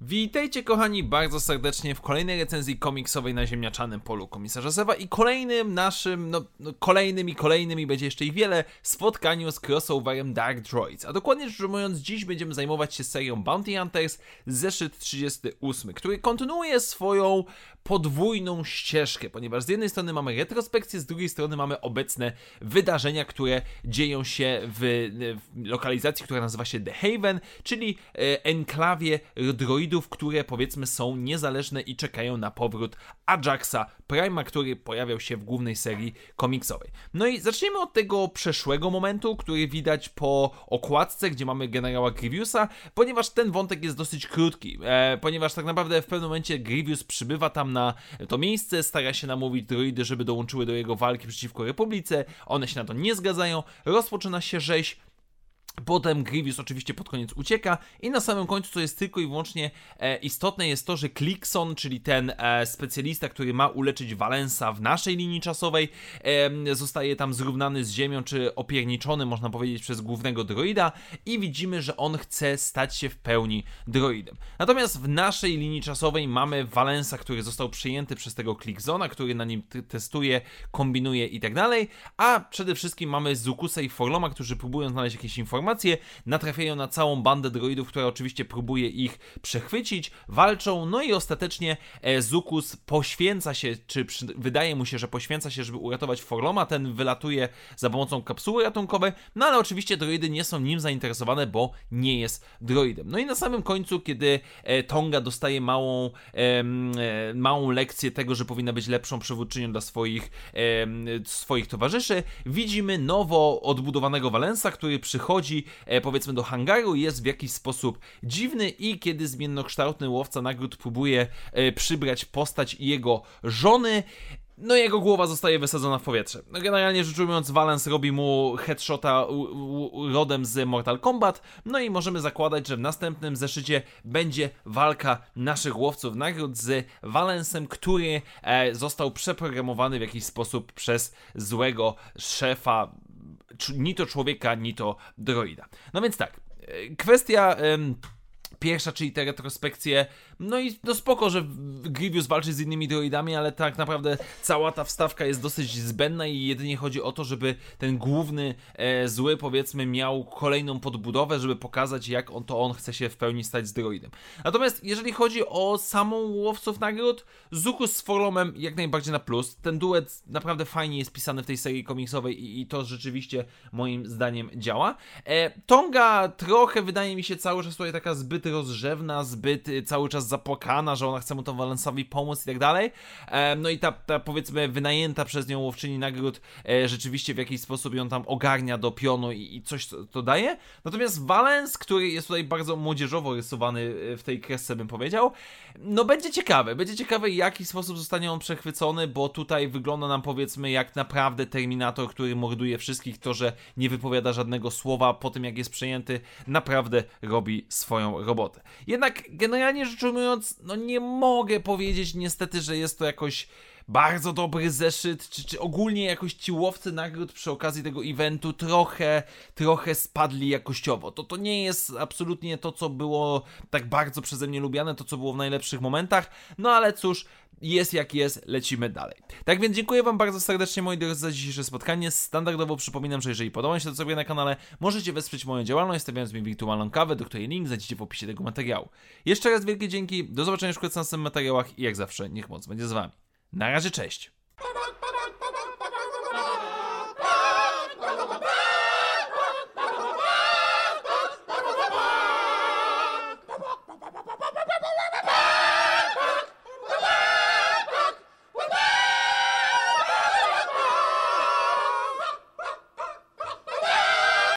Witajcie kochani bardzo serdecznie w kolejnej recenzji komiksowej na ziemniaczanym polu komisarza Zewa i kolejnym naszym, no, no kolejnym i kolejnym i będzie jeszcze i wiele spotkaniu z crossoverem Dark Droids. A dokładnie rzecz ujmując, dziś będziemy zajmować się serią Bounty Hunters zeszyt 38, który kontynuuje swoją podwójną ścieżkę, ponieważ z jednej strony mamy retrospekcję, z drugiej strony mamy obecne wydarzenia, które dzieją się w, w lokalizacji, która nazywa się The Haven, czyli e, enklawie droidów, które powiedzmy są niezależne i czekają na powrót Ajaxa Prima, który pojawiał się w głównej serii komiksowej. No i zacznijmy od tego przeszłego momentu, który widać po okładce, gdzie mamy generała Grievousa, ponieważ ten wątek jest dosyć krótki, e, ponieważ tak naprawdę w pewnym momencie Grievous przybywa tam na to miejsce, stara się namówić droidy, żeby dołączyły do jego walki przeciwko Republice, one się na to nie zgadzają, rozpoczyna się rzeź, Potem Grievous oczywiście pod koniec ucieka i na samym końcu, co jest tylko i wyłącznie e, istotne, jest to, że Clickson, czyli ten e, specjalista, który ma uleczyć Valensa w naszej linii czasowej, e, zostaje tam zrównany z ziemią, czy opierniczony, można powiedzieć, przez głównego droida i widzimy, że on chce stać się w pełni droidem. Natomiast w naszej linii czasowej mamy Valensa, który został przyjęty przez tego Clicksona, który na nim testuje, kombinuje i tak dalej, a przede wszystkim mamy Zukusa i Forloma, którzy próbują znaleźć jakieś informacje, informacje, natrafiają na całą bandę droidów, która oczywiście próbuje ich przechwycić, walczą, no i ostatecznie e, Zukus poświęca się, czy przy, wydaje mu się, że poświęca się, żeby uratować Forloma, ten wylatuje za pomocą kapsuły ratunkowej, no ale oczywiście droidy nie są nim zainteresowane, bo nie jest droidem. No i na samym końcu, kiedy e, Tonga dostaje małą, e, małą lekcję tego, że powinna być lepszą przywódczynią dla swoich, swoich towarzyszy, widzimy nowo odbudowanego Valensa, który przychodzi e, powiedzmy do hangaru jest w jakiś sposób dziwny i kiedy zmiennokształtny łowca nagród próbuje e, przybrać postać jego żony, no jego głowa zostaje wysadzona w powietrze. No generalnie rzecz ujmując, Valence robi mu headshota rodem z Mortal Kombat, no i możemy zakładać, że w następnym zeszycie będzie walka naszych łowców nagród z Valencem, który e, został przeprogramowany w jakiś sposób przez złego szefa ni to człowieka, ni to droida. No więc tak, e, kwestia... Pierwsza, czyli te retrospekcje, no i no spoko, że Grievous walczy z innymi droidami, ale tak naprawdę cała ta wstawka jest dosyć zbędna i jedynie chodzi o to, żeby ten główny e, zły, powiedzmy, miał kolejną podbudowę, żeby pokazać, jak on to on chce się w pełni stać z droidem. Natomiast jeżeli chodzi o samą łowców nagród, Zukus z Forlomem jak najbardziej na plus. Ten duet naprawdę fajnie jest pisany w tej serii komiksowej i, i to rzeczywiście moim zdaniem działa. E, Tonga trochę wydaje mi się cały czas tutaj taka zbyt rozrzewna, zbyt y, cały czas zapłakana, że ona chce mu to Valensowi pomóc i tak dalej. E, no i ta, ta powiedzmy wynajęta przez nią łowczyni nagród e, rzeczywiście w jakiś sposób ją tam ogarnia do pionu i, i coś to, to, daje. Natomiast Valens, który jest tutaj bardzo młodzieżowo rysowany e, w tej kresce bym powiedział, no będzie ciekawe. Będzie ciekawe w jaki sposób zostanie on przechwycony, bo tutaj wygląda nam powiedzmy jak naprawdę Terminator, który morduje wszystkich, to, że nie wypowiada żadnego słowa po tym jak jest przejęty, naprawdę robi swoją robotę robotę. Jednak generalnie rzecz no nie mogę powiedzieć niestety, że jest to jakoś bardzo dobry zeszyt, czy, czy ogólnie jakoś ci łowcy nagród przy okazji tego eventu trochę, trochę spadli jakościowo. To, to nie jest absolutnie to, co było tak bardzo przeze mnie lubiane, to, co było w najlepszych momentach, no ale cóż, jest jak jest, lecimy dalej. Tak więc dziękuję Wam bardzo serdecznie moi drodzy za dzisiejsze spotkanie. Standardowo przypominam, że jeżeli podoba się to sobie na kanale, możecie wesprzeć moją działalność stawiając mi wirtualną kawę, do której link znajdziecie w opisie tego materiału. Jeszcze raz wielkie dzięki, do zobaczenia wkrótce na następnych materiałach i jak zawsze niech moc będzie z Wami. Na razie, cześć!